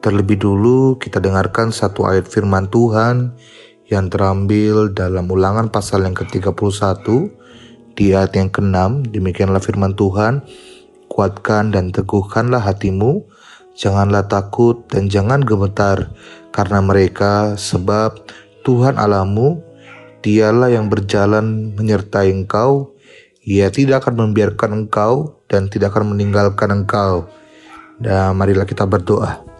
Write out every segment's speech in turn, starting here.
terlebih dulu kita dengarkan satu ayat firman Tuhan yang terambil dalam ulangan pasal yang ke-31 di ayat yang ke-6 demikianlah firman Tuhan kuatkan dan teguhkanlah hatimu janganlah takut dan jangan gemetar karena mereka sebab Tuhan Allahmu dialah yang berjalan menyertai engkau. Ia tidak akan membiarkan engkau dan tidak akan meninggalkan engkau. Dan marilah kita berdoa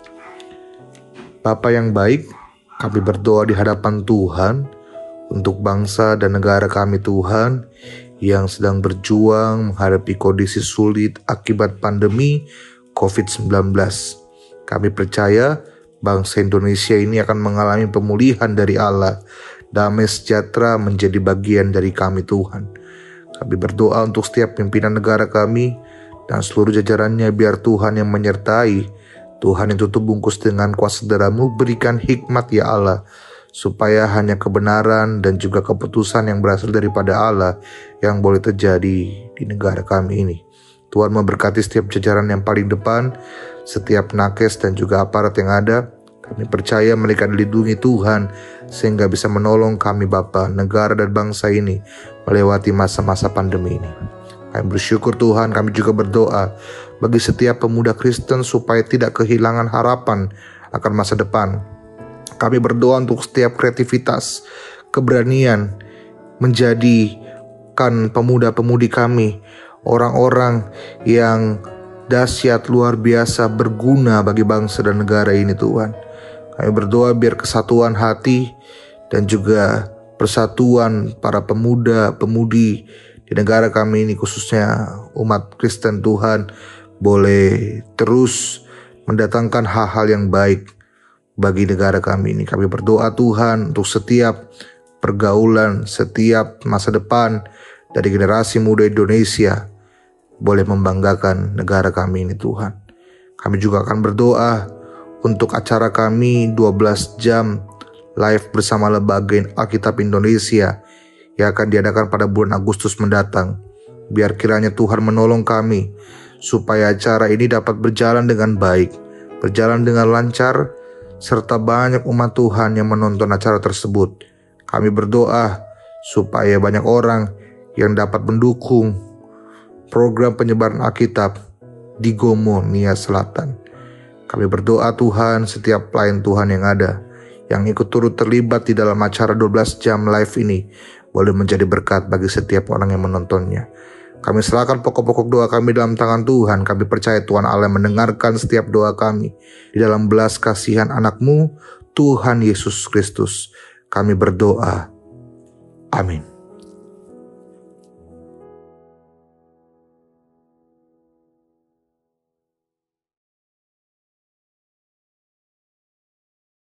Bapa yang baik kami berdoa di hadapan Tuhan untuk bangsa dan negara kami Tuhan yang sedang berjuang menghadapi kondisi sulit akibat pandemi COVID-19. Kami percaya bangsa Indonesia ini akan mengalami pemulihan dari Allah. Damai sejahtera menjadi bagian dari kami Tuhan. Kami berdoa untuk setiap pimpinan negara kami dan seluruh jajarannya biar Tuhan yang menyertai Tuhan yang tutup bungkus dengan kuasa darahmu berikan hikmat ya Allah supaya hanya kebenaran dan juga keputusan yang berasal daripada Allah yang boleh terjadi di negara kami ini. Tuhan memberkati setiap jajaran yang paling depan, setiap nakes dan juga aparat yang ada. Kami percaya mereka dilindungi Tuhan sehingga bisa menolong kami Bapa, negara dan bangsa ini melewati masa-masa pandemi ini. Kami bersyukur Tuhan, kami juga berdoa bagi setiap pemuda Kristen supaya tidak kehilangan harapan akan masa depan. Kami berdoa untuk setiap kreativitas, keberanian menjadikan pemuda-pemudi kami orang-orang yang dahsyat luar biasa berguna bagi bangsa dan negara ini Tuhan. Kami berdoa biar kesatuan hati dan juga persatuan para pemuda-pemudi di negara kami ini khususnya umat Kristen Tuhan boleh terus mendatangkan hal-hal yang baik bagi negara kami ini. Kami berdoa Tuhan untuk setiap pergaulan, setiap masa depan dari generasi muda Indonesia boleh membanggakan negara kami ini Tuhan. Kami juga akan berdoa untuk acara kami 12 jam live bersama Lembaga Alkitab Indonesia yang akan diadakan pada bulan Agustus mendatang. Biar kiranya Tuhan menolong kami supaya acara ini dapat berjalan dengan baik, berjalan dengan lancar, serta banyak umat Tuhan yang menonton acara tersebut. Kami berdoa supaya banyak orang yang dapat mendukung program penyebaran Alkitab di Gomo, Nia Selatan. Kami berdoa Tuhan setiap pelayan Tuhan yang ada yang ikut turut terlibat di dalam acara 12 jam live ini boleh menjadi berkat bagi setiap orang yang menontonnya. Kami serahkan pokok-pokok doa kami dalam tangan Tuhan. Kami percaya Tuhan Allah mendengarkan setiap doa kami. Di dalam belas kasihan anakmu, Tuhan Yesus Kristus. Kami berdoa. Amin.